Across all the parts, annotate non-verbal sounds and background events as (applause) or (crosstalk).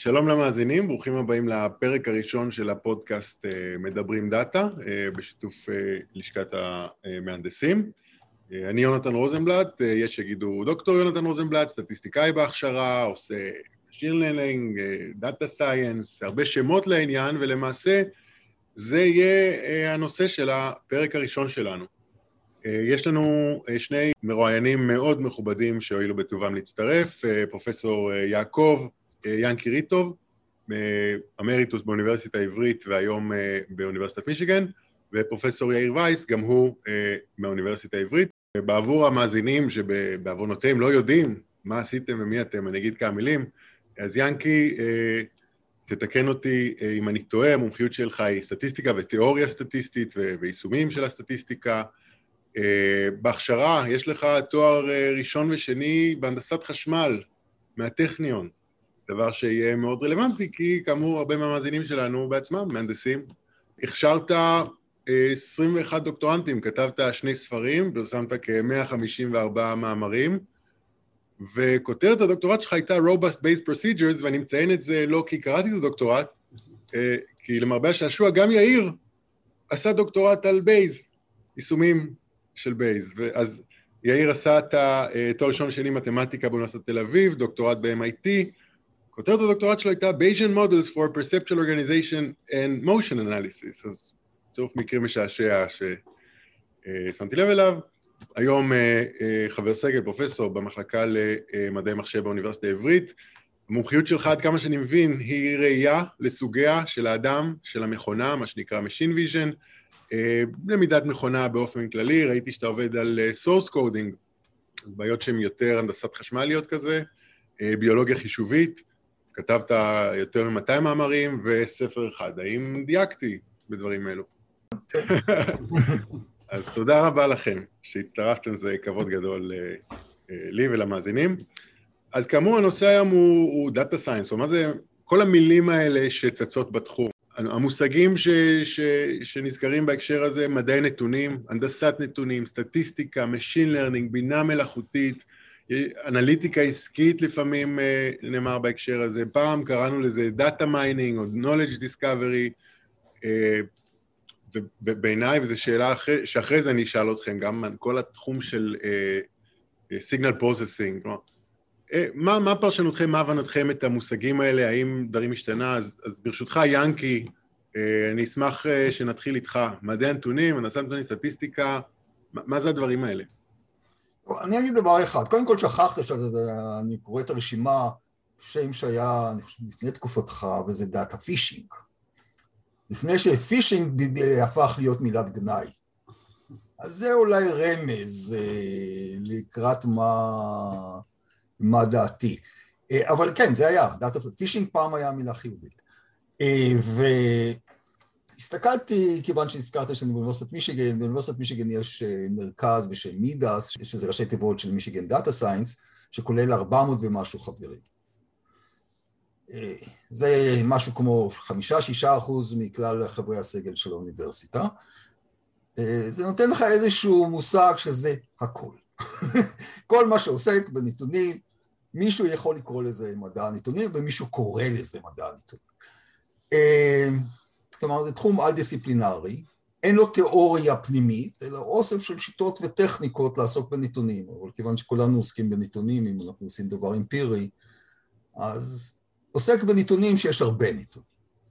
שלום למאזינים, ברוכים הבאים לפרק הראשון של הפודקאסט מדברים דאטה, בשיתוף לשכת המהנדסים. אני יונתן רוזנבלט, יש שיגידו דוקטור יונתן רוזנבלט, סטטיסטיקאי בהכשרה, עושה Machine Learning, Data Science, הרבה שמות לעניין, ולמעשה זה יהיה הנושא של הפרק הראשון שלנו. יש לנו שני מרואיינים מאוד מכובדים שהואילו בטובם להצטרף, פרופסור יעקב ינקי ריטוב, אמריטוס באוניברסיטה העברית והיום באוניברסיטת מישיגן, ופרופסור יאיר וייס, גם הוא מהאוניברסיטה העברית. בעבור המאזינים שבעוונותיהם לא יודעים מה עשיתם ומי אתם, אני אגיד כמה מילים, אז ינקי, תתקן אותי אם אני טועה, המומחיות שלך היא סטטיסטיקה ותיאוריה סטטיסטית ויישומים של הסטטיסטיקה. בהכשרה יש לך תואר ראשון ושני בהנדסת חשמל מהטכניון, דבר שיהיה מאוד רלוונטי, כי כאמור הרבה מהמאזינים שלנו בעצמם מהנדסים. הכשרת 21 דוקטורנטים, כתבת שני ספרים, פרסמת כ-154 מאמרים, וכותרת הדוקטורט שלך הייתה Robust Based Procedures, ואני מציין את זה לא כי קראתי את הדוקטורט, כי למרבה השעשוע גם יאיר עשה דוקטורט על בייז, יישומים של בייז. אז יאיר עשה את התואר ראשון שני מתמטיקה באוניברסיטת תל אביב, דוקטורט ב-MIT, כותרת הדוקטורט שלו הייתה Bayesian Models for Perceptual Organization and Motion Analysis, אז צירוף מקרים משעשע ששמתי לב אליו. היום חבר סגל, פרופסור במחלקה למדעי מחשב באוניברסיטה העברית. המומחיות שלך, עד כמה שאני מבין, היא ראייה לסוגיה של האדם, של המכונה, מה שנקרא Machine Vision, למידת מכונה באופן כללי, ראיתי שאתה עובד על Source Coding, בעיות שהן יותר הנדסת חשמליות כזה, ביולוגיה חישובית, כתבת יותר מ-200 מאמרים וספר אחד. האם דייקתי בדברים אלו? (laughs) אז תודה רבה לכם שהצטרפתם, זה כבוד גדול לי ולמאזינים. אז כאמור, הנושא היום הוא, הוא Data Science, או מה זה, כל המילים האלה שצצות בתחום. המושגים ש, ש, שנזכרים בהקשר הזה, מדעי נתונים, הנדסת נתונים, סטטיסטיקה, Machine Learning, בינה מלאכותית, אנליטיקה עסקית לפעמים נאמר בהקשר הזה, פעם קראנו לזה Data Mining או Knowledge Discovery, ובעיניי, וזו שאלה אחרי, שאחרי זה אני אשאל אתכם, גם כל התחום של signal אה, processing, כלומר, אה, מה, מה פרשנותכם, מה הבנתכם את המושגים האלה, האם דברים השתנה? אז, אז ברשותך, ינקי, אני אשמח שנתחיל איתך. מדעי הנתונים, הנדסת נתונים, סטטיסטיקה, מה, מה זה הדברים האלה? אני אגיד דבר אחד, קודם כל שכחת שאני קורא את הרשימה, שם שהיה לפני תקופתך, וזה data fishing. לפני ש fishing הפך להיות מילת גנאי. אז זה אולי רמז אה, לקראת מה, מה דעתי. אה, אבל כן, זה היה, data fishing פעם היה מילה חיובית. אה, והסתכלתי, כיוון שהזכרת שאני באוניברסיטת מישיגן, באוניברסיטת מישיגן יש מרכז בשם מידאס, שזה ראשי תיבות של מישיגן data science, שכולל 400 ומשהו חברים. זה משהו כמו חמישה-שישה אחוז מכלל חברי הסגל של האוניברסיטה. זה נותן לך איזשהו מושג שזה הכל. (laughs) כל מה שעוסק בנתונים, מישהו יכול לקרוא לזה מדע הנתונים ומישהו קורא לזה מדע הנתונים. כלומר, זה תחום על-דיסציפלינרי, אין לו תיאוריה פנימית, אלא אוסף של שיטות וטכניקות לעסוק בנתונים, אבל כיוון שכולנו עוסקים בנתונים, אם אנחנו עושים דבר אמפירי, אז עוסק בנתונים שיש הרבה נתונים.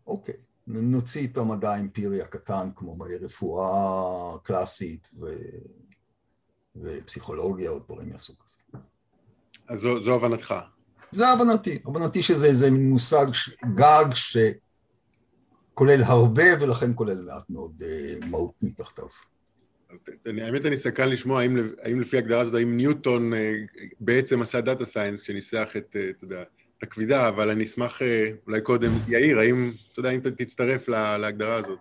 אוקיי, נוציא את המדע האמפירי הקטן, כמו מדעי רפואה קלאסית ו... ופסיכולוגיה או דברים מהסוג הזה. אז זו, זו הבנתך. זה הבנתי, הבנתי שזה מושג גג שכולל הרבה ולכן כולל מעט מאוד אה, מהותי תחתיו. אז האמת אני סקרן לשמוע האם, האם לפי הגדרה הזאת, האם ניוטון אה, בעצם עשה data science כשניסח את, אה, אתה יודע, את הכבידה, אבל אני אשמח אולי קודם, יאיר, האם, אתה יודע, אם תצטרף להגדרה הזאת.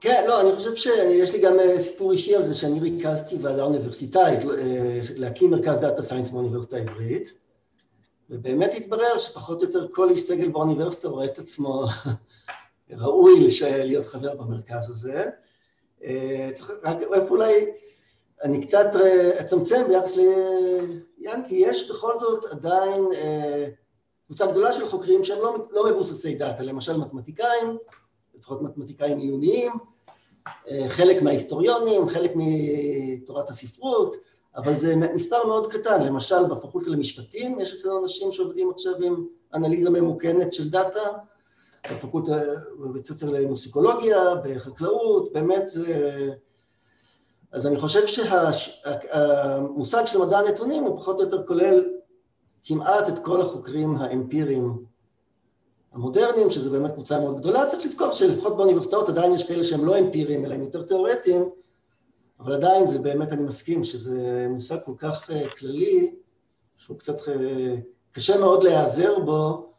כן, לא, אני חושב שיש לי גם סיפור אישי על זה שאני ריכזתי ועדה אוניברסיטאית להקים מרכז data science באוניברסיטה העברית, ובאמת התברר שפחות או יותר כל איש סגל באוניברסיטה רואה את עצמו ראוי להיות חבר במרכז הזה. צריך רק איפה אולי, אני קצת אצמצם ביחס לינקי, יש בכל זאת עדיין קבוצה גדולה של חוקרים שהם לא, לא מבוססי דאטה, למשל מתמטיקאים, לפחות מתמטיקאים עיוניים, אה, חלק מההיסטוריונים, חלק מתורת הספרות, אבל זה מספר מאוד קטן, למשל בפקולטה למשפטים יש אצלנו אנשים שעובדים עכשיו עם אנליזה ממוכנת של דאטה, בפקולטה, בבית ספר למוסיקולוגיה, בחקלאות, באמת זה... אז אני חושב שהמושג של מדע הנתונים הוא פחות או יותר כולל כמעט את כל החוקרים האמפיריים המודרניים, שזה באמת קבוצה מאוד גדולה. צריך לזכור שלפחות באוניברסיטאות עדיין יש כאלה שהם לא אמפיריים, אלא הם יותר תיאורטיים, אבל עדיין זה באמת, אני מסכים, שזה מושג כל כך אה, כללי, שהוא קצת אה, קשה מאוד להיעזר בו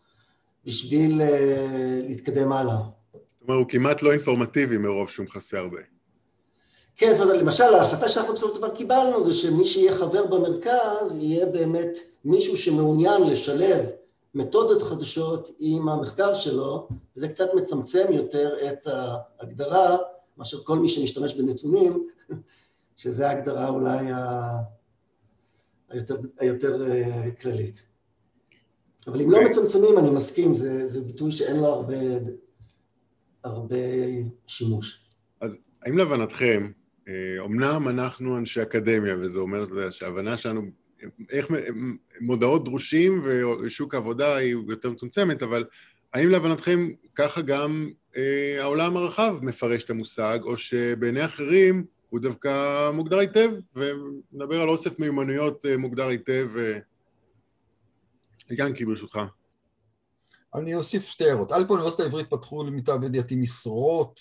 בשביל אה, להתקדם הלאה. זאת אומרת, הוא כמעט לא אינפורמטיבי מרוב שהוא מכסה הרבה. כן, זאת אומרת, למשל, ההחלטה שאנחנו בסופו של דבר קיבלנו זה שמי שיהיה חבר במרכז יהיה באמת מישהו שמעוניין לשלב מתודות חדשות עם המחקר שלו, וזה קצת מצמצם יותר את ההגדרה מאשר כל מי שמשתמש בנתונים, (laughs) שזה ההגדרה אולי ה... היותר, היותר אה, כללית. אבל אם לא אוקיי. מצמצמים, אני מסכים, זה, זה ביטוי שאין לו הרבה, הרבה שימוש. אז האם להבנתכם, אומנם אה, אנחנו אנשי אקדמיה, וזה אומר שההבנה שלנו, איך מודעות דרושים ושוק העבודה היא יותר מצומצמת, אבל האם להבנתכם ככה גם אה, העולם הרחב מפרש את המושג, או שבעיני אחרים הוא דווקא מוגדר היטב, ונדבר על אוסף מיומנויות אה, מוגדר היטב. ינקי, ברשותך. אני אוסיף שתי הערות. א', באוניברסיטה העברית פתחו למיטב ידיעתי משרות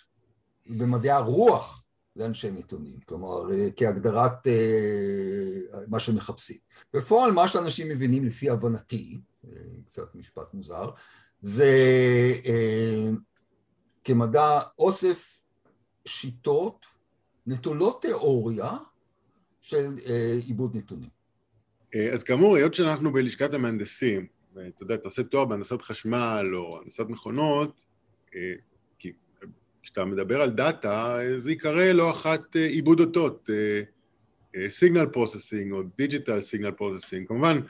במדעי הרוח לאנשי נתונים, כלומר אה, כהגדרת אה, מה שמחפשים. בפועל מה שאנשים מבינים לפי הבנתי, אה, קצת משפט מוזר, זה כמדע אוסף שיטות נטולות תיאוריה של עיבוד נתונים. אז כאמור, היות שאנחנו בלשכת המהנדסים, ואתה יודע, אתה עושה תואר בהנדסת חשמל או הנדסת מכונות, כשאתה מדבר על דאטה, זה ייקרא לא אחת אה, עיבוד אותות, signal processing או digital signal processing. כמובן,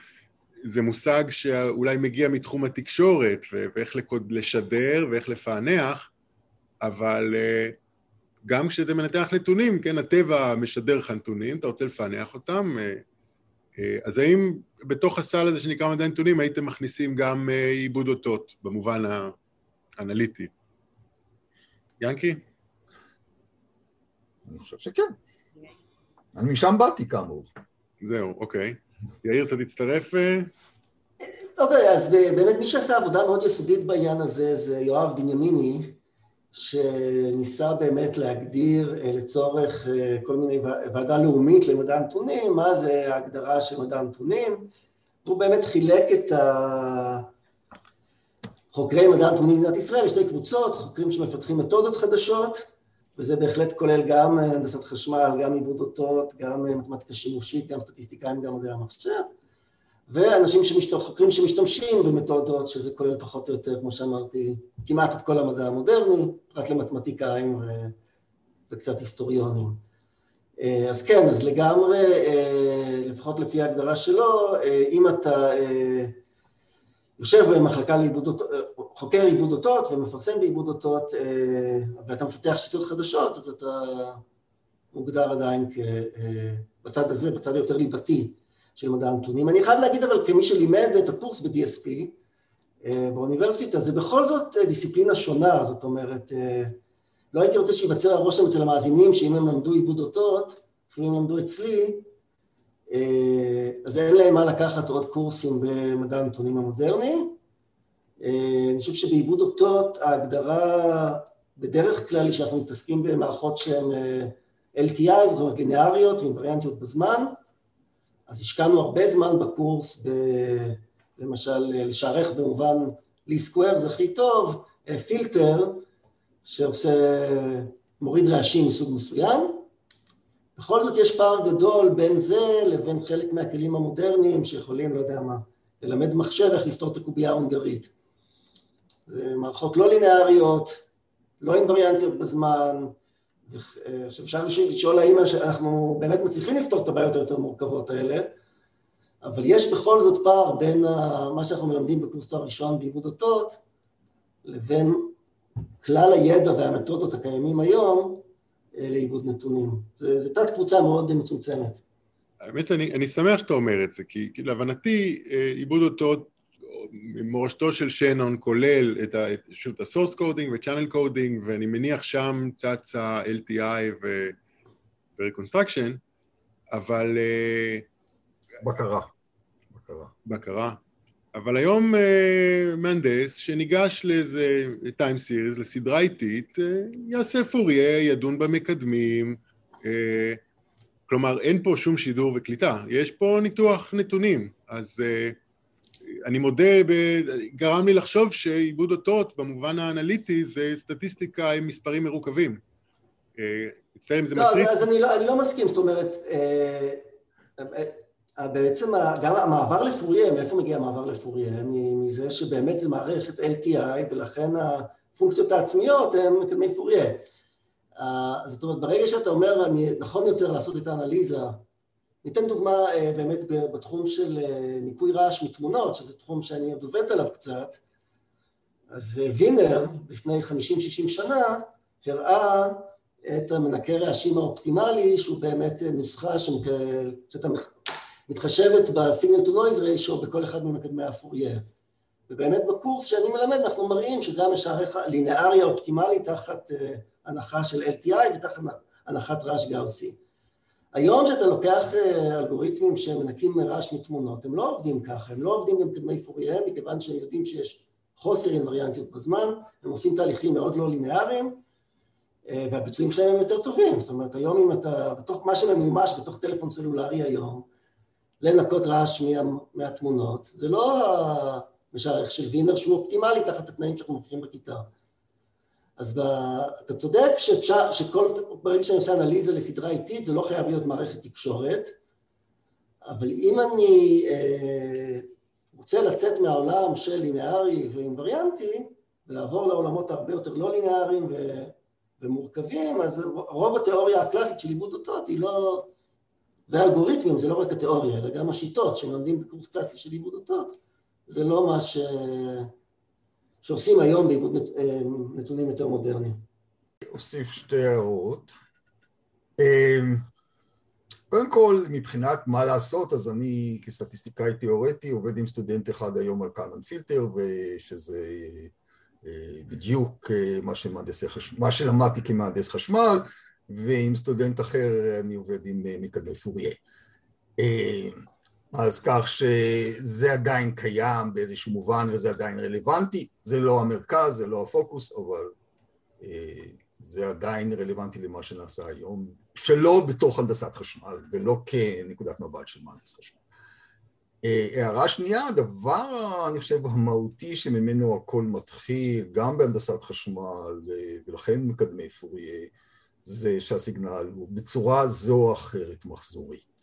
זה מושג שאולי מגיע מתחום התקשורת, ואיך לשדר ואיך לפענח, אבל אה, גם כשזה מנתח נתונים, כן, הטבע משדר לך נתונים, אתה רוצה לפענח אותם, אה, אז האם בתוך הסל הזה שנקרא מדעי נתונים הייתם מכניסים גם עיבוד אותות במובן האנליטי? ינקי? אני חושב שכן. אני משם באתי כאמור. זהו, אוקיי. יאיר, אתה תצטרף? אה? אוקיי, אז באמת מי שעשה עבודה מאוד יסודית בעניין הזה זה יואב בנימיני, שניסה באמת להגדיר אה, לצורך אה, כל מיני ועדה לאומית למדע הנתונים, מה זה ההגדרה של מדע הנתונים. הוא באמת חילק את. חוקרי מדע הנתונים במדינת ישראל, יש שתי קבוצות, חוקרים שמפתחים מתודות חדשות, וזה בהחלט כולל גם אה, הנדסת חשמל, גם עיבוד אותות, גם מתמטיקה שימושית, גם סטטיסטיקאים, גם מדעי המחשב, ואנשים שמשת... חוקרים שמשתמשים במתודות, שזה כולל פחות או יותר, כמו שאמרתי, כמעט את כל המדע המודרני, פרט למתמטיקאים ו... וקצת היסטוריונים. אה, אז כן, אז לגמרי, לפחות לפי ההגדרה שלו, אם אתה יושב במחלקה לעיבוד אותות, חוקר עיבוד אותות ומפרסם בעיבוד אותות אה, ואתה מפתח שיטות חדשות, אז אתה מוגדר עדיין בצד הזה, בצד היותר ליבתי של מדע הנתונים. אני חייב להגיד אבל כמי שלימד את הקורס ב-DSP אה, באוניברסיטה, זה בכל זאת דיסציפלינה שונה, זאת אומרת, אה, לא הייתי רוצה שייווצר הרושם אצל המאזינים שאם הם למדו עיבוד אותות, אפילו אם למדו אצלי, אה, אז אין להם מה לקחת עוד קורסים במדע הנתונים המודרני. אה, אני חושב שבעיבוד אותות ההגדרה בדרך כלל היא שאנחנו מתעסקים במערכות שהן אה, LTI, זאת אומרת לינאריות ועם וריאנטיות בזמן, אז השקענו הרבה זמן בקורס, ב, למשל לשערך במובן לי סקוואר זה הכי טוב, פילטר שעושה, מוריד רעשים מסוג מסוים, בכל זאת יש פער גדול בין זה לבין חלק מהכלים המודרניים שיכולים, לא יודע מה, ללמד מחשב איך לפתור את הקובייה ההונגרית. מערכות לא לינאריות, לא אינווריאנטיות בזמן, עכשיו אפשר לשאול האם אנחנו באמת מצליחים לפתור את הבעיות היותר מורכבות האלה, אבל יש בכל זאת פער בין מה שאנחנו מלמדים בקורס תואר ראשון בעיבוד אותות לבין כלל הידע והמתודות הקיימים היום אה, לעיבוד נתונים. זו תת קבוצה מאוד מצומצמת. האמת, אני, אני שמח שאתה אומר את זה, כי, כי להבנתי אה, עיבוד אותות, מורשתו של שנון כולל את, ה, את, שוב, את ה-source coding ו-channel coding, ואני מניח שם צץ ה-LTI ו-reconstruction, אבל... אה, בקרה. בקרה. בקרה. אבל היום uh, מהנדס שניגש לאיזה time series, לסדרה איטית, uh, יעשה פוריה, ידון במקדמים, uh, כלומר אין פה שום שידור וקליטה, יש פה ניתוח נתונים, אז uh, אני מודה, ב... גרם לי לחשוב שעיבוד אותות במובן האנליטי זה סטטיסטיקה עם מספרים מרוכבים. מצטער אם זה לא, מטריק. אז, אז אני, לא, אני לא מסכים, זאת אומרת, בעצם גם המעבר לפוריה, מאיפה מגיע המעבר לפוריה? מזה שבאמת זה מערכת LTI ולכן הפונקציות העצמיות הן מקדמי פוריה. זאת אומרת, ברגע שאתה אומר, אני, נכון יותר לעשות את האנליזה, ניתן דוגמה אה, באמת בתחום של אה, ניקוי רעש מתמונות, שזה תחום שאני עוד עובד עליו קצת, אז אה, וינר, לפני 50-60 שנה, הראה את המנקה רעשים האופטימלי, שהוא באמת נוסחה שאתה מתחשבת ב-signal to noise ratio בכל אחד ממקדמי הפוריה. ובאמת בקורס שאני מלמד אנחנו מראים שזה המשערך הלינארי האופטימלי תחת הנחה של LTI ותחת הנחת רעש גאוסי. היום כשאתה לוקח uh, אלגוריתמים שמנקים רעש מתמונות, הם לא עובדים ככה, הם לא עובדים במקדמי פוריה מכיוון שהם יודעים שיש חוסר אינווריאנטיות בזמן, הם עושים תהליכים מאוד לא לינאריים uh, והביצועים שלהם הם יותר טובים, זאת אומרת היום אם אתה, בתוך מה שממומש בתוך טלפון סלולרי היום, לנקות רעש מה, מהתמונות, זה לא המשערך של וינר שהוא אופטימלי תחת התנאים שאנחנו מוכרים בכיתה. אז אתה צודק שכל, ברגע שאני עושה אנליזה לסדרה איטית זה לא חייב להיות מערכת תקשורת, אבל אם אני אה, רוצה לצאת מהעולם של לינארי ואינווריאנטי ולעבור לעולמות הרבה יותר לא לינאריים ו, ומורכבים, אז רוב התיאוריה הקלאסית של עיבוד אותות היא לא, והאלגוריתמים זה לא רק התיאוריה, אלא גם השיטות שמלמדים בקורס קלאסי של עיבוד אותות, זה לא מה ש... שעושים היום בעיבוד נת... אה, נתונים יותר מודרניים. אוסיף שתי הערות. אה, קודם כל, מבחינת מה לעשות, אז אני כסטטיסטיקאי תיאורטי עובד עם סטודנט אחד היום על קלמן פילטר, ושזה אה, בדיוק מה, חש... מה שלמדתי כמהנדס חשמל, ועם סטודנט אחר אני עובד עם מקדמי פוריה. אה, אז כך שזה עדיין קיים באיזשהו מובן וזה עדיין רלוונטי, זה לא המרכז, זה לא הפוקוס, אבל אה, זה עדיין רלוונטי למה שנעשה היום, שלא בתוך הנדסת חשמל ולא כנקודת מבט של מהנדס חשמל. הערה שנייה, הדבר, אני חושב, המהותי שממנו הכל מתחיל, גם בהנדסת חשמל ולכן מקדמי פוריה, זה שהסיגנל הוא בצורה זו או אחרת מחזורית,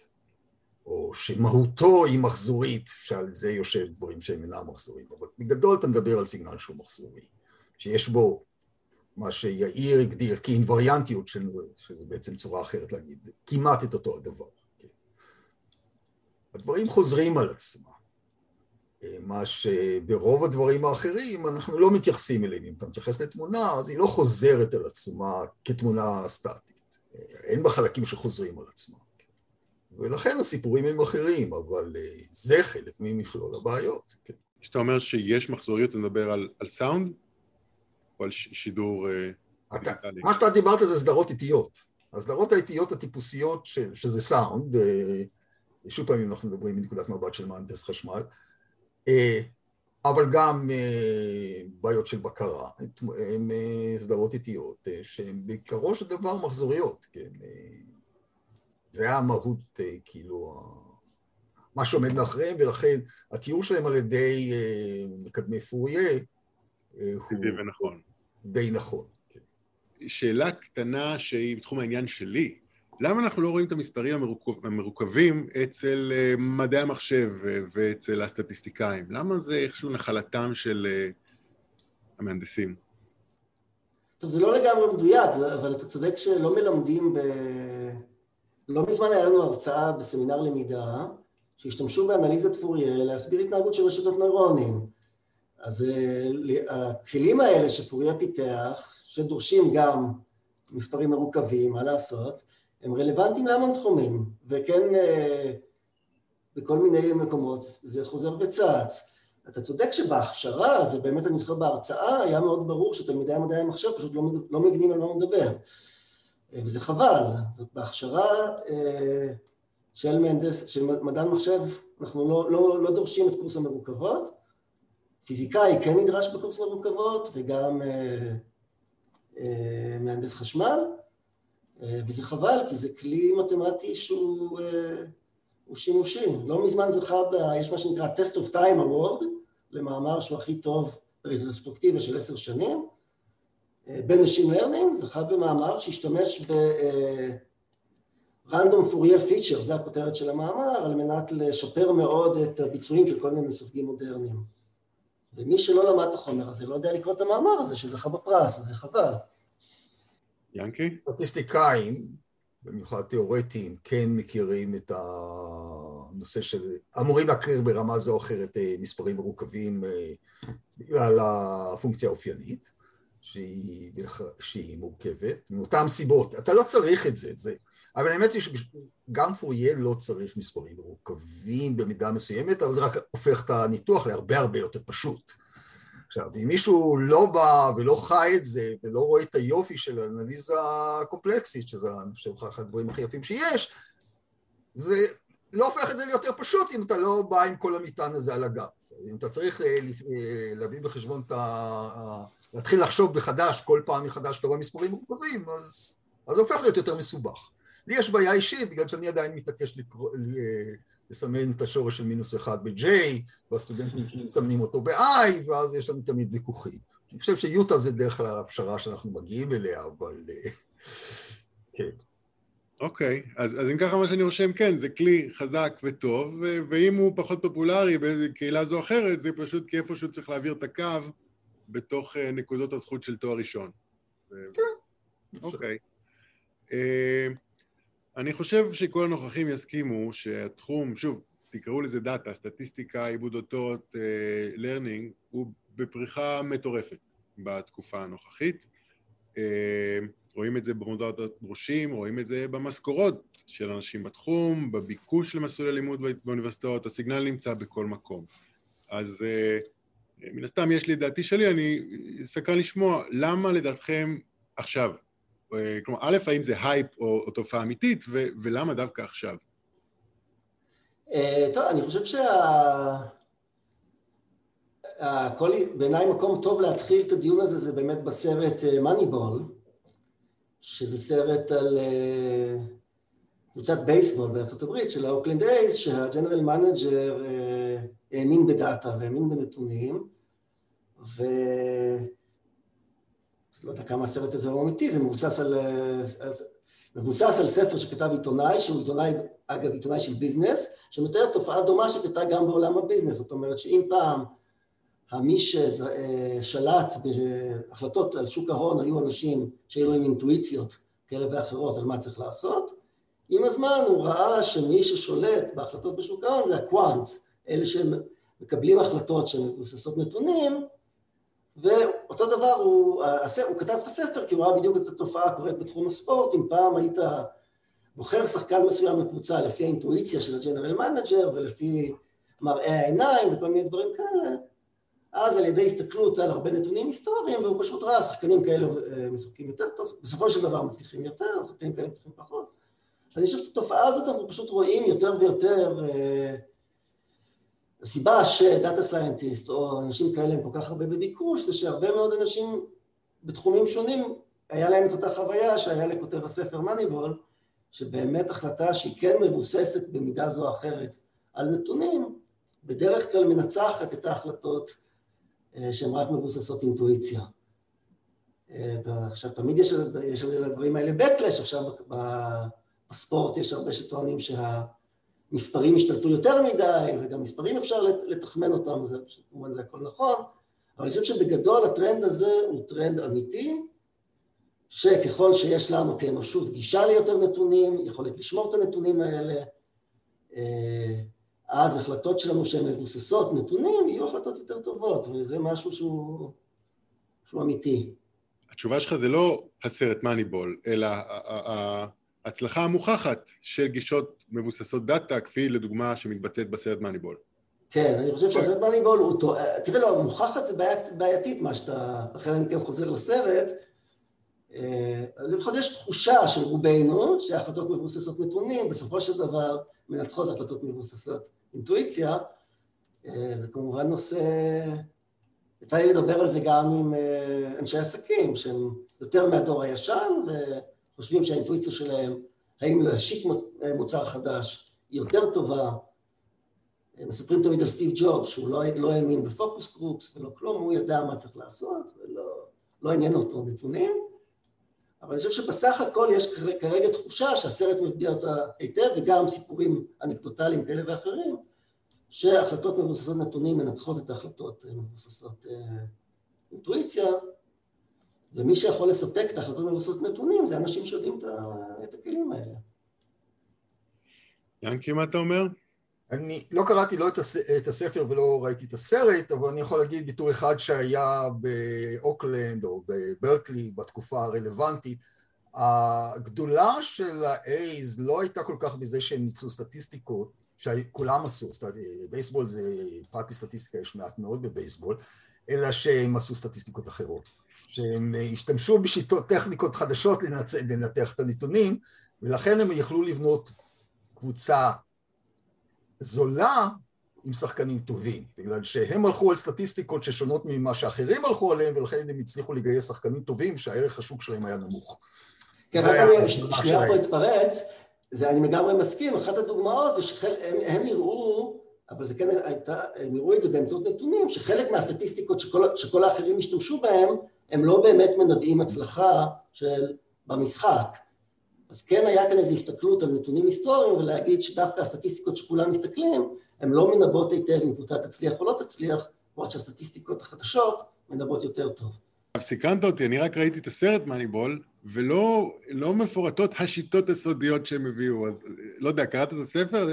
או שמהותו היא מחזורית, שעל זה יושב דברים שהם אינם מחזוריים, אבל בגדול אתה מדבר על סיגנל שהוא מחזורי, שיש בו מה שיאיר הגדיר כאינווריאנטיות, שזה בעצם צורה אחרת להגיד, כמעט את אותו הדבר. כן. הדברים חוזרים על עצמם. מה שברוב הדברים האחרים אנחנו לא מתייחסים אליהם. אם אתה מתייחס לתמונה, אז היא לא חוזרת על עצמה כתמונה סטטית. אין בה חלקים שחוזרים על עצמם. ולכן הסיפורים הם אחרים, אבל אה, זה חלק ממכלול הבעיות. כן. כשאתה אומר שיש מחזוריות, אתה מדבר על, על סאונד או על שידור אה, אתה, מה שאתה דיברת זה סדרות איטיות. הסדרות האיטיות הטיפוסיות, ש, שזה סאונד, אה, שוב פעם אנחנו מדברים מנקודת מבט של מהנדס חשמל, אבל גם בעיות של בקרה, הן סדרות איטיות שהן בעיקרו של דבר מחזוריות, כן, זה היה המהות, כאילו, מה שעומד מאחוריהם, ולכן התיאור שלהם על ידי מקדמי פוריה הוא נכון. די נכון. כן. שאלה קטנה שהיא בתחום העניין שלי, למה אנחנו לא רואים את המספרים המרוכבים אצל אה, מדעי המחשב אה, ואצל הסטטיסטיקאים? למה זה איכשהו נחלתם של אה, המהנדסים? טוב, זה לא לגמרי מדויק, אבל אתה צודק שלא מלמדים ב... לא מזמן היה לנו הרצאה בסמינר למידה שהשתמשו באנליזת פוריה להסביר התנהגות של רשתות נוירונים. אז הכלים האלה שפוריה פיתח, שדורשים גם מספרים מרוכבים, מה לעשות, הם רלוונטיים להמון תחומים, וכן בכל מיני מקומות זה חוזר וצץ. אתה צודק שבהכשרה, זה באמת, אני זוכר בהרצאה, היה מאוד ברור שתלמידי המדעי המחשב פשוט לא, לא מבינים על מה הוא מדבר. וזה חבל, זאת בהכשרה אה, של מהנדס, של מדען מחשב, אנחנו לא, לא, לא דורשים את קורס המרוכבות, פיזיקאי כן נדרש בקורס מרוכבות וגם אה, אה, מהנדס חשמל, וזה חבל כי זה כלי מתמטי שהוא אה, שימושי. לא מזמן זכה, ב, יש מה שנקרא Test of Time Award, למאמר שהוא הכי טוב ברטרוספקטיבה של עשר שנים, ב machine learning, זכה במאמר שהשתמש ב... random Fourier feature, זה הכותרת של המאמר, על מנת לשפר מאוד את הביצועים של כל מיני מסווגים מודרניים. ומי שלא למד את החומר הזה לא יודע לקרוא את המאמר הזה שזכה בפרס, אז זה חבל. ינקי? סטטיסטיקאים, במיוחד תיאורטיים, כן מכירים את הנושא של... אמורים להכיר ברמה זו או אחרת אה, מספרים מרוכבים אה, בגלל הפונקציה האופיינית. שהיא, שהיא מורכבת, מאותן סיבות. אתה לא צריך את זה, זה. אבל האמת היא שגם פוריה לא צריך מספרים מורכבים במידה מסוימת, אבל זה רק הופך את הניתוח להרבה הרבה יותר פשוט. עכשיו, אם מישהו לא בא ולא חי את זה, ולא רואה את היופי של האנליזה קומפלקסית, שזה אני חושב אחד הדברים הכי יפים שיש, זה לא הופך את זה ליותר פשוט אם אתה לא בא עם כל המטען הזה על הגב. אם אתה צריך אה, אה, להביא בחשבון את ה... להתחיל לחשוב מחדש, כל פעם מחדש אתה רואה מספרים מורכבים, אז, זה הופך להיות יותר מסובך. לי יש בעיה אישית, בגלל שאני עדיין מתעקש לקרוא, לסמן את השורש של מינוס אחד ב-J, והסטודנטים מסמנים אותו ב-I, ואז יש לנו תמיד ויכוחים. אני חושב שיוטה זה דרך כלל הפשרה שאנחנו מגיעים אליה, אבל אה, כן. אוקיי, אוקיי, אז, אז אם ככה מה שאני רושם, כן, זה כלי חזק וטוב, ואם הוא פחות פופולרי באיזו קהילה זו או אחרת, זה פשוט כי איפשהו צריך להעביר את הקו בתוך אה, נקודות הזכות של תואר ראשון. כן. אוקיי. אה, אני חושב שכל הנוכחים יסכימו שהתחום, שוב, תקראו לזה דאטה, סטטיסטיקה, עיבוד אותות, learning, הוא בפריחה מטורפת בתקופה הנוכחית. רואים את זה במודעות הדרושים, רואים את זה במשכורות של אנשים בתחום, בביקוש למסלולי לימוד באוניברסיטאות, הסיגנל נמצא בכל מקום. אז מן הסתם יש לי דעתי שלי, אני סקרן לשמוע למה לדעתכם עכשיו? כלומר, א', האם זה הייפ או, או תופעה אמיתית, ו, ולמה דווקא עכשיו? טוב, אני חושב שה... הכל, בעיניי מקום טוב להתחיל את הדיון הזה זה באמת בסרט מאניבול, שזה סרט על קבוצת בייסבול בארצות הברית של האוקלנד אייז, שה general manager האמין בדאטה והאמין בנתונים, ו... לא יודע כמה הסרט הזה הוא אמיתי, זה מבוסס על, על, מבוסס על ספר שכתב עיתונאי, שהוא עיתונאי, אגב עיתונאי של ביזנס, שמתאר תופעה דומה שקרתה גם בעולם הביזנס, זאת אומרת שאם פעם מי ששלט בהחלטות על שוק ההון היו אנשים שהיו להם אינטואיציות כאלה ואחרות על מה צריך לעשות, עם הזמן הוא ראה שמי ששולט בהחלטות בשוק ההון זה ה quants, אלה שמקבלים החלטות שמבוססות נתונים, ואותו דבר הוא, הוא כתב את הספר כי הוא ראה בדיוק את התופעה הקורית בתחום הספורט, אם פעם היית בוחר שחקן מסוים לקבוצה לפי האינטואיציה של ה general manager ולפי מראה העיניים וכל מיני דברים כאלה, אז על ידי הסתכלות על הרבה נתונים היסטוריים, והוא פשוט ראה שחקנים כאלה אה, משחקים יותר טוב, בסופו של דבר מצליחים יותר, שחקנים כאלה מצליחים פחות. אני חושב שאת התופעה הזאת אנחנו פשוט רואים יותר ויותר, אה, הסיבה שדאטה סיינטיסט או אנשים כאלה הם כל כך הרבה בביקוש, זה שהרבה מאוד אנשים בתחומים שונים, היה להם את אותה חוויה שהיה לכותב הספר מאניבול, שבאמת החלטה שהיא כן מבוססת במידה זו או אחרת על נתונים, בדרך כלל מנצחת את ההחלטות שהן רק מבוססות אינטואיציה. אה, עכשיו, תמיד יש, יש לדברים האלה backlash, עכשיו בספורט יש הרבה שטוענים שהמספרים השתלטו יותר מדי, וגם מספרים אפשר לתחמן אותם, זה כמובן זה הכל נכון, אבל אני חושב שבגדול הטרנד הזה הוא טרנד אמיתי, שככל שיש לנו כאנושות גישה ליותר נתונים, יכולת לשמור את הנתונים האלה, אה, אז החלטות שלנו שהן מבוססות נתונים יהיו החלטות יותר טובות, וזה משהו שהוא, שהוא אמיתי. התשובה שלך זה לא הסרט מאניבול, אלא ההצלחה המוכחת של גישות מבוססות דאטה, כפי לדוגמה שמתבטאת בסרט מאניבול. כן, אני חושב שהסרט מאניבול הוא טוב, תראה, לא, מוכחת זה בעיית, בעייתית מה שאתה, לכן אני כן חוזר לסרט, אה, לפחות יש תחושה של רובנו שהחלטות מבוססות נתונים, בסופו של דבר מנצחות החלטות מבוססות אינטואיציה, אה, זה כמובן נושא, יצא לי לדבר על זה גם עם אה, אנשי עסקים שהם יותר מהדור הישן וחושבים שהאינטואיציה שלהם, האם להשיק מוצר חדש היא יותר טובה, מספרים תמיד על סטיב ג'ובס שהוא לא, לא האמין בפוקוס גרופס ולא כלום, הוא ידע מה צריך לעשות ולא לא עניין אותו נתונים אבל אני חושב שבסך הכל יש כרגע תחושה שהסרט מביע אותה היטב, וגם סיפורים אנקדוטליים כאלה ואחרים, שהחלטות מבוססות נתונים מנצחות את ההחלטות מבוססות אה, אינטואיציה, ומי שיכול לספק את ההחלטות מבוססות נתונים זה אנשים שיודעים את הכלים האלה. ינקי, מה אתה אומר? אני לא קראתי לא את הספר ולא ראיתי את הסרט, אבל אני יכול להגיד בתור אחד שהיה באוקלנד או בברקלי בתקופה הרלוונטית, הגדולה של האייז לא הייתה כל כך בזה שהם ניצלו סטטיסטיקות, שכולם עשו, בייסבול זה פרט לסטטיסטיקה, יש מעט מאוד בבייסבול, אלא שהם עשו סטטיסטיקות אחרות, שהם השתמשו בשיטות טכניקות חדשות לנתח את הנתונים, ולכן הם יכלו לבנות קבוצה זולה עם שחקנים טובים, בגלל שהם הלכו על סטטיסטיקות ששונות ממה שאחרים הלכו עליהם, ולכן הם הצליחו לגייס שחקנים טובים שהערך השוק שלהם היה נמוך. כן, רק שנייה פה התפרץ, ואני לגמרי מסכים, אחת הדוגמאות זה שהם יראו, אבל זה כן הייתה, הם יראו את זה באמצעות נתונים, שחלק מהסטטיסטיקות שכל, שכל האחרים השתמשו בהם, הם לא באמת מנבאים הצלחה של במשחק. אז כן היה כאן איזו הסתכלות על נתונים היסטוריים ולהגיד שדווקא הסטטיסטיקות שכולם מסתכלים הן לא מנבאות היטב אם קבוצה תצליח או לא תצליח, למרות שהסטטיסטיקות החדשות מנבאות יותר טוב. סקרנת אותי, אני רק ראיתי את הסרט מאניבול, ולא לא מפורטות השיטות הסודיות שהם הביאו, אז לא יודע, קראת את הספר?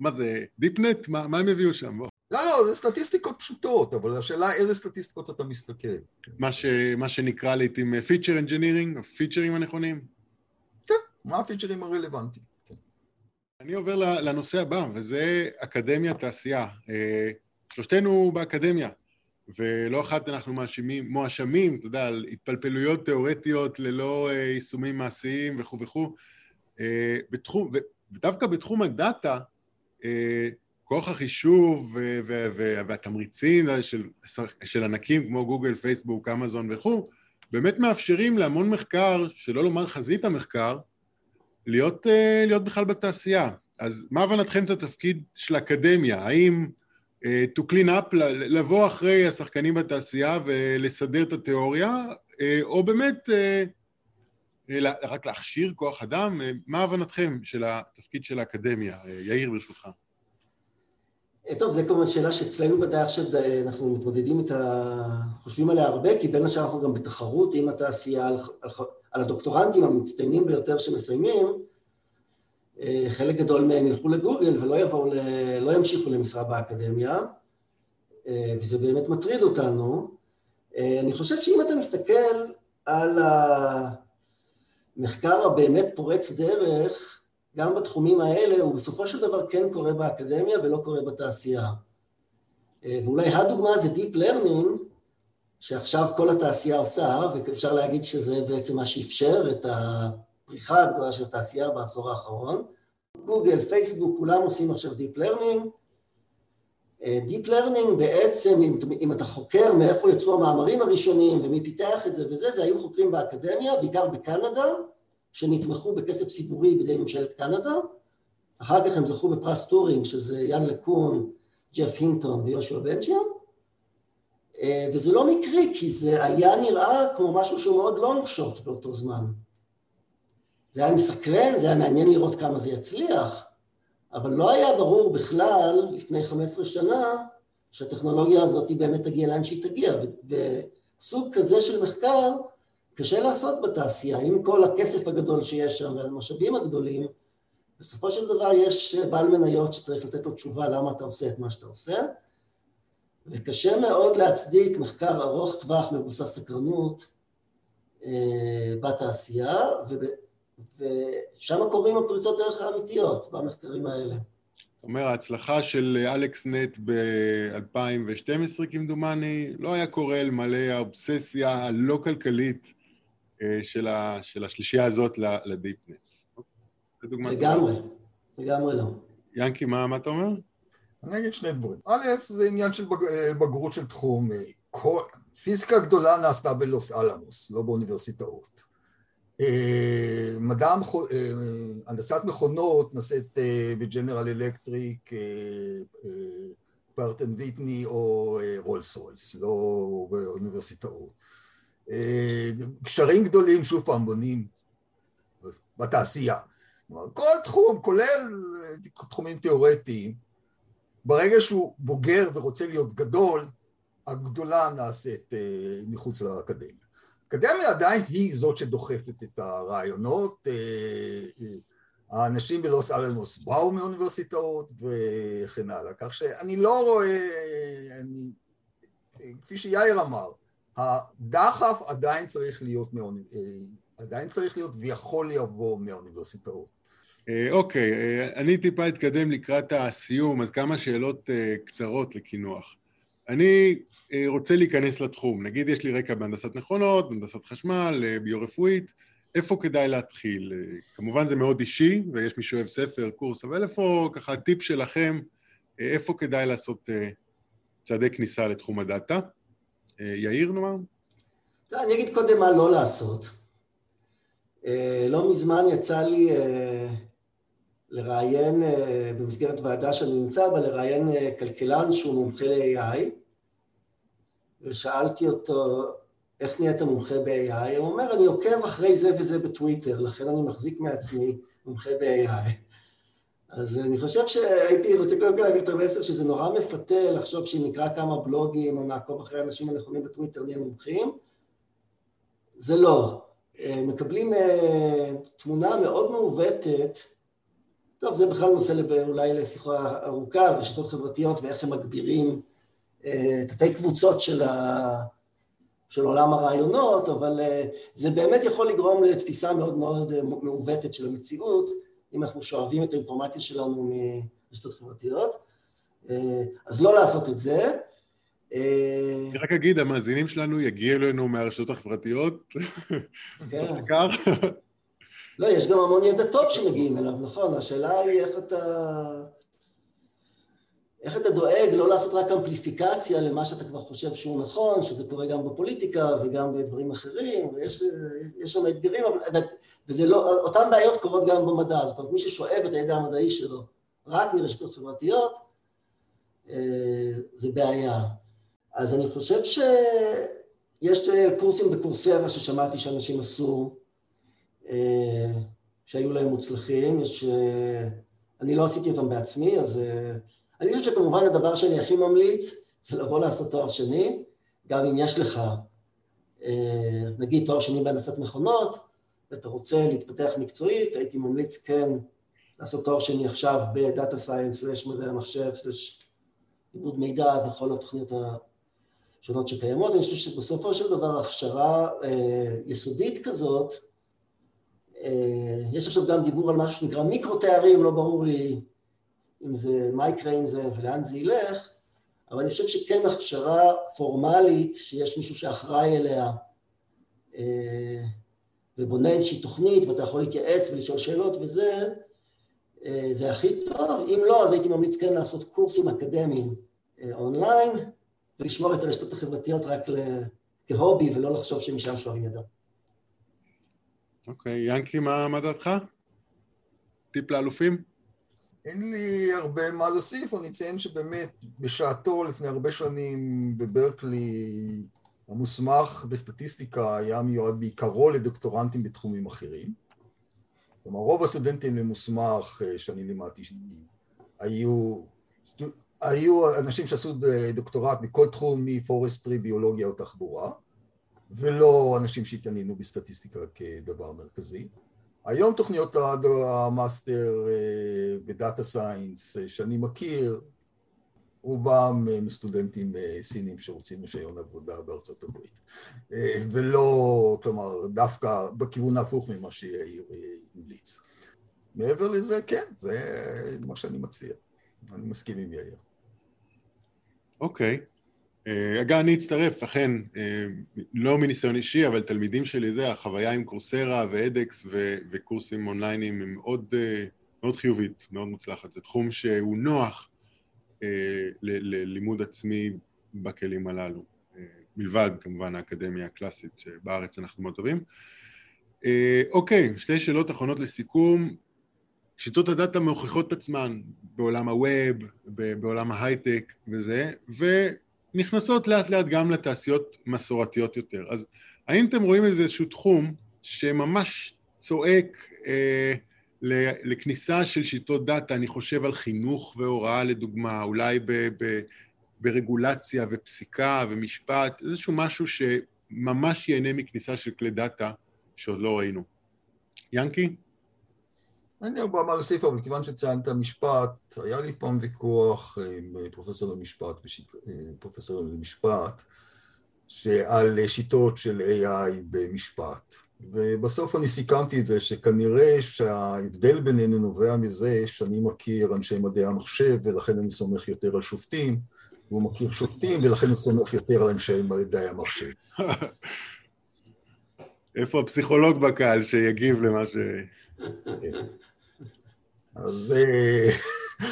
מה זה, deep net? מה, מה הם הביאו שם? בוא. לא, לא, זה סטטיסטיקות פשוטות, אבל השאלה איזה סטטיסטיקות אתה מסתכל. מה, ש, מה שנקרא לעיתים feature engineering, הפיצ'רים הנכונים? מה הפיצ'רים הרלוונטיים. אני עובר לנושא הבא, וזה אקדמיה תעשייה. אה, שלושתנו באקדמיה, ולא אחת אנחנו מאשימים, מואשמים, אתה יודע, על התפלפלויות תיאורטיות ללא אה, יישומים מעשיים וכו' וכו'. אה, ודווקא בתחום הדאטה, כוח החישוב והתמריצים של, של ענקים כמו גוגל, פייסבוק, אמזון וכו', באמת מאפשרים להמון מחקר, שלא לומר חזית המחקר, להיות, אה, להיות בכלל בתעשייה. אז מה הבנתכם את התפקיד של האקדמיה? האם uh, to clean up, לבוא אחרי השחקנים בתעשייה ולסדר את התיאוריה, uh, או באמת רק להכשיר כוח אדם? מה הבנתכם של התפקיד של האקדמיה? יאיר, ברשותך. טוב, זו כמובן שאלה שאצלנו בדעה עכשיו אנחנו מתמודדים את ה... חושבים עליה הרבה, כי בין השאר אנחנו גם בתחרות עם התעשייה על, על, על הדוקטורנטים המצטיינים ביותר שמסיימים, אה, חלק גדול מהם ילכו לגוגל ולא יבואו, ל... לא ימשיכו למשרה באקדמיה, אה, וזה באמת מטריד אותנו. אה, אני חושב שאם אתה מסתכל על המחקר הבאמת פורץ דרך, גם בתחומים האלה, הוא בסופו של דבר כן קורה באקדמיה ולא קורה בתעשייה. ואולי הדוגמה זה Deep Learning, שעכשיו כל התעשייה עושה, ואפשר להגיד שזה בעצם מה שאפשר את הפריחה הגדולה של התעשייה בעשור האחרון. גוגל, פייסבוק, כולם עושים עכשיו Deep Learning. Deep Learning בעצם, אם, אם אתה חוקר מאיפה יצאו המאמרים הראשונים ומי פיתח את זה וזה, זה היו חוקרים באקדמיה, בעיקר בקנדה, שנתמכו בכסף ציבורי בידי ממשלת קנדה. אחר כך הם זכו בפרס טורינג, שזה יאן לקון, ג'ף הינטון ויושע בנצ'יאן. אה, וזה לא מקרי, כי זה היה נראה כמו משהו שהוא מאוד לונג שוט באותו זמן. זה היה מסקרן, זה היה מעניין לראות כמה זה יצליח, אבל לא היה ברור בכלל, לפני 15 שנה, שהטכנולוגיה הזאת באמת תגיע לאן שהיא תגיע, וסוג כזה של מחקר קשה לעשות בתעשייה, עם כל הכסף הגדול שיש שם והמשאבים הגדולים, בסופו של דבר יש בעל מניות שצריך לתת לו תשובה למה אתה עושה את מה שאתה עושה, וקשה מאוד להצדיק מחקר ארוך טווח מבוסס סקרנות אה, בתעשייה, ושם קורים הפריצות דרך האמיתיות במחקרים האלה. זאת אומרת, ההצלחה של אלכס נט ב-2012 כמדומני, לא היה קורה אלמלא האובססיה הלא כלכלית אה, של, ה, של השלישייה הזאת לדיפנס. לגמרי, לגמרי לא. ינקי, מה, מה אתה אומר? אני אגיד שני דברים. א', זה עניין של בג... אה, בגרות של תחום. אה, כל... פיזיקה גדולה נעשתה בלוס אלמוס, לא באוניברסיטאות. מדע, הנדסת מכונות נעשית בג'נרל אלקטריק, פרטן ויטני או רולס רויס, לא באוניברסיטאות. קשרים גדולים, שוב פעם, בונים בתעשייה. כל תחום, כולל תחומים תיאורטיים, ברגע שהוא בוגר ורוצה להיות גדול, הגדולה נעשית מחוץ לאקדמיה. האקדמיה עדיין היא זאת שדוחפת את הרעיונות, האנשים בלוס אלמוס באו מאוניברסיטאות וכן הלאה, כך שאני לא רואה, אני, כפי שיאיר אמר, הדחף עדיין צריך להיות, עדיין צריך להיות ויכול לבוא מהאוניברסיטאות. אוקיי, אני טיפה אתקדם לקראת הסיום, אז כמה שאלות קצרות לקינוח. אני רוצה להיכנס לתחום, נגיד יש לי רקע בהנדסת מכונות, בהנדסת חשמל, ביו-רפואית, איפה כדאי להתחיל? כמובן זה מאוד אישי, ויש מי שאוהב ספר, קורס, אבל איפה ככה טיפ שלכם, איפה כדאי לעשות צעדי כניסה לתחום הדאטה? יאיר נאמר? אני אגיד קודם מה לא לעשות. לא מזמן יצא לי לראיין במסגרת ועדה שאני נמצא בה, לראיין כלכלן שהוא מומחה ל-AI, ושאלתי אותו, איך נהיית מומחה ב-AI? הוא אומר, אני עוקב אחרי זה וזה בטוויטר, לכן אני מחזיק מעצמי מומחה ב-AI. אז אני חושב שהייתי רוצה קודם כל להגיד את המסר שזה נורא מפתה לחשוב שאם נקרא כמה בלוגים או נעקוב אחרי אנשים הנכונים בטוויטר נהיה מומחים. זה לא. מקבלים תמונה מאוד מעוותת, טוב, זה בכלל נושא אולי לשיחה ארוכה, רשתות חברתיות ואיך הם מגבירים תתי קבוצות של, ה... של עולם הרעיונות, אבל זה באמת יכול לגרום לתפיסה מאוד מאוד מעוותת של המציאות, אם אנחנו שואבים את האינפורמציה שלנו מרשתות חברתיות, אז לא לעשות את זה. אני רק אגיד, המאזינים שלנו יגיעו אלינו מהרשתות החברתיות. כן. (laughs) לא, יש גם המון ידע טוב שמגיעים אליו, נכון, השאלה היא איך אתה... איך אתה דואג לא לעשות רק אמפליפיקציה למה שאתה כבר חושב שהוא נכון, שזה קורה גם בפוליטיקה וגם בדברים אחרים, ויש שם אתגרים, אבל, וזה לא, אותן בעיות קורות גם במדע, זאת אומרת, מי ששואב את הידע המדעי שלו רק מרשתות חברתיות, זה בעיה. אז אני חושב שיש קורסים בקורסרה ששמעתי שאנשים עשו, שהיו להם מוצלחים, יש... אני לא עשיתי אותם בעצמי, אז אני חושב שכמובן הדבר שאני הכי ממליץ זה לבוא לעשות תואר שני, גם אם יש לך, נגיד תואר שני בהנדסת מכונות, ואתה רוצה להתפתח מקצועית, הייתי ממליץ כן לעשות תואר שני עכשיו בדאטה סיינס, סלש מדעי המחשב, סלש עיבוד מידע וכל התוכניות השונות שקיימות. אני חושב שבסופו של דבר הכשרה יסודית כזאת, יש עכשיו גם דיבור על משהו שנקרא מיקרו תארים, לא ברור לי אם זה, מה יקרה עם זה ולאן זה ילך, אבל אני חושב שכן הכשרה פורמלית, שיש מישהו שאחראי אליה ובונה איזושהי תוכנית ואתה יכול להתייעץ ולשאול שאלות וזה, זה הכי טוב. אם לא, אז הייתי ממליץ כן לעשות קורסים אקדמיים אונליין ולשמור את הרשתות החברתיות רק כהובי ולא לחשוב שמשם שואבים ידם. אוקיי, ינקי, מה דעתך? טיפ לאלופים? אין לי הרבה מה להוסיף, אני אציין שבאמת בשעתו, לפני הרבה שנים, בברקלי, המוסמך בסטטיסטיקה היה מיועד בעיקרו לדוקטורנטים בתחומים אחרים. כלומר, רוב הסטודנטים למוסמך שאני לימדתי היו, היו אנשים שעשו דוקטורט מכל תחום מפורסטרי, ביולוגיה או תחבורה, ולא אנשים שהתעניינו בסטטיסטיקה כדבר מרכזי. היום תוכניות המאסטר ב data science שאני מכיר, רובם מסטודנטים סינים שרוצים רישיון עבודה בארצות הברית. ולא, כלומר, דווקא בכיוון ההפוך ממה שיאיר המליץ. מעבר לזה, כן, זה מה שאני מציע. אני מסכים עם יאיר. אוקיי. אגב, אני אצטרף, אכן, לא מניסיון אישי, אבל תלמידים שלי זה, החוויה עם קורסרה ואדקס וקורסים אונליינים הם מאוד, מאוד חיובית, מאוד מוצלחת. זה תחום שהוא נוח ללימוד עצמי בכלים הללו, מלבד כמובן האקדמיה הקלאסית שבארץ אנחנו מאוד טובים. אוקיי, שתי שאלות אחרונות לסיכום. שיטות הדאטה מוכיחות את עצמן בעולם הווב, בעולם ההייטק וזה, ונכנסות לאט לאט גם לתעשיות מסורתיות יותר. אז האם אתם רואים איזשהו תחום שממש צועק אה, לכניסה של שיטות דאטה, אני חושב על חינוך והוראה לדוגמה, אולי ב, ב, ברגולציה ופסיקה ומשפט, איזשהו משהו שממש ייהנה מכניסה של כלי דאטה שעוד לא ראינו. ינקי? הרבה מה להוסיף, אבל כיוון שציינת משפט, היה לי פעם ויכוח עם פרופסור למשפט, פרופסור למשפט, שעל שיטות של AI במשפט. ובסוף אני סיכמתי את זה, שכנראה שההבדל בינינו נובע מזה שאני מכיר אנשי מדעי המחשב, ולכן אני סומך יותר על שופטים, והוא מכיר שופטים, ולכן הוא סומך יותר על אנשי מדעי המחשב. איפה הפסיכולוג בקהל שיגיב למה ש... אז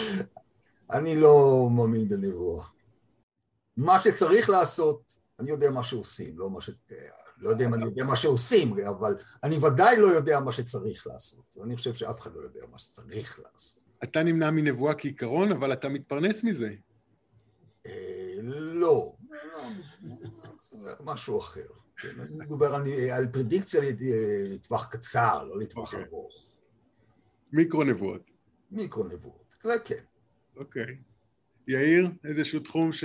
(laughs) אני לא מאמין בנבואה. מה שצריך לעשות, אני יודע מה שעושים, לא מה ש... לא יודע אם אני יודע מה שעושים, אבל אני ודאי לא יודע מה שצריך לעשות. ואני חושב שאף אחד לא יודע מה שצריך לעשות. אתה נמנע מנבואה כעיקרון, אבל אתה מתפרנס מזה. לא, זה משהו אחר. אני מדבר על פרדיקציה לטווח קצר, לא לטווח ארוך. מיקרו נבואות. מיקרו נבואות, זה כן. אוקיי. יאיר, איזשהו תחום ש...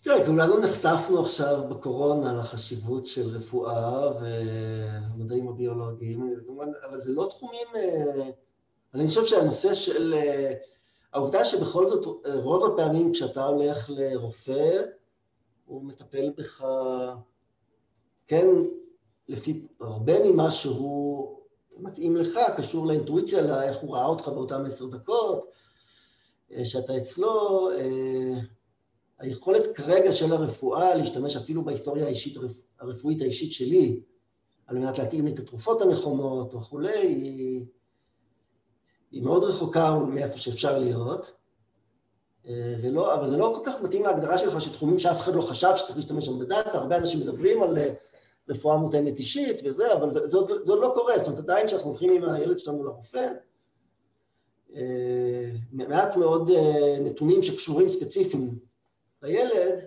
תראה, כולנו נחשפנו עכשיו בקורונה לחשיבות של רפואה ומדעים הביולוגיים, אבל זה לא תחומים... אני חושב שהנושא של... העובדה שבכל זאת רוב הפעמים כשאתה הולך לרופא, הוא מטפל בך, כן, לפי הרבה ממה שהוא מתאים לך, קשור לאינטואיציה, לאיך הוא ראה אותך באותם עשר דקות, שאתה אצלו, היכולת כרגע של הרפואה להשתמש אפילו בהיסטוריה האישית, הרפואית האישית שלי, על מנת להתאים לי את התרופות הנכונות וכולי, היא, היא מאוד רחוקה מאיפה שאפשר להיות. זה לא, אבל זה לא כל כך מתאים להגדרה שלך שתחומים שאף אחד לא חשב שצריך להשתמש שם בדאטה, הרבה אנשים מדברים על רפואה מותאמת אישית וזה, אבל זה, זה, זה עוד לא קורה, זאת אומרת עדיין כשאנחנו הולכים עם הילד שלנו לרופא, מעט מאוד נתונים שקשורים ספציפיים לילד,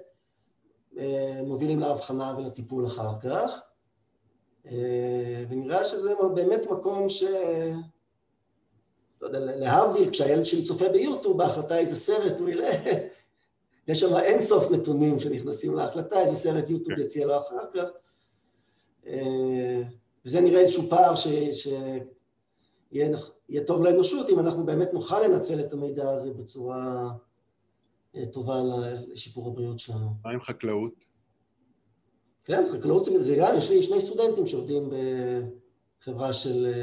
מובילים להבחנה ולטיפול אחר כך, ונראה שזה באמת מקום ש... לא יודע, להבדיל, כשהילד שלי צופה ביוטיוב, בהחלטה איזה סרט הוא יראה, (laughs) יש שם אין סוף נתונים שנכנסים להחלטה, איזה סרט יוטיוב יציע לו אחר כך, וזה נראה איזשהו פער שיהיה טוב לאנושות אם אנחנו באמת נוכל לנצל את המידע הזה בצורה טובה לשיפור הבריאות שלנו. מה עם חקלאות? כן, חקלאות זה גם, יש לי שני סטודנטים שעובדים בחברה של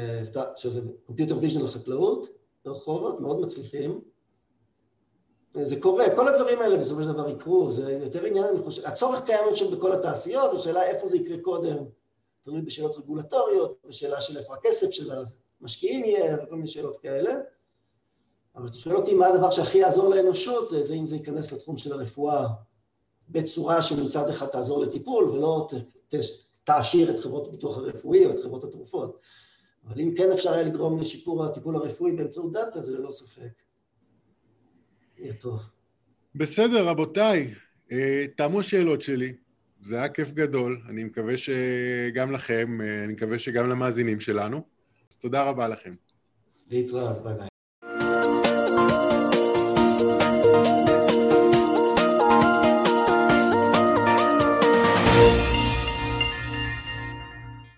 Computer Vision לחקלאות, ברחובות, מאוד מצליחים. זה קורה, כל הדברים האלה בסופו של דבר יקרו, זה יותר עניין, אני חושב, הצורך קיים עכשיו בכל התעשיות, השאלה איפה זה יקרה קודם, תלוי בשאלות רגולטוריות, בשאלה של איפה הכסף של המשקיעים יהיה, וכל מיני שאלות כאלה. אבל אתה שואל אותי מה הדבר שהכי יעזור לאנושות, זה, זה אם זה ייכנס לתחום של הרפואה בצורה שמצד אחד תעזור לטיפול ולא ת, ת, תעשיר את חברות הביטוח הרפואי או את חברות התרופות. אבל אם כן אפשר היה לגרום לשיפור הטיפול הרפואי באמצעות דאטה, זה ללא ספק. יהיה טוב. בסדר, רבותיי, תמו השאלות שלי. זה היה כיף גדול, אני מקווה שגם לכם, אני מקווה שגם למאזינים שלנו. אז תודה רבה לכם. להתראות, ביי ביי.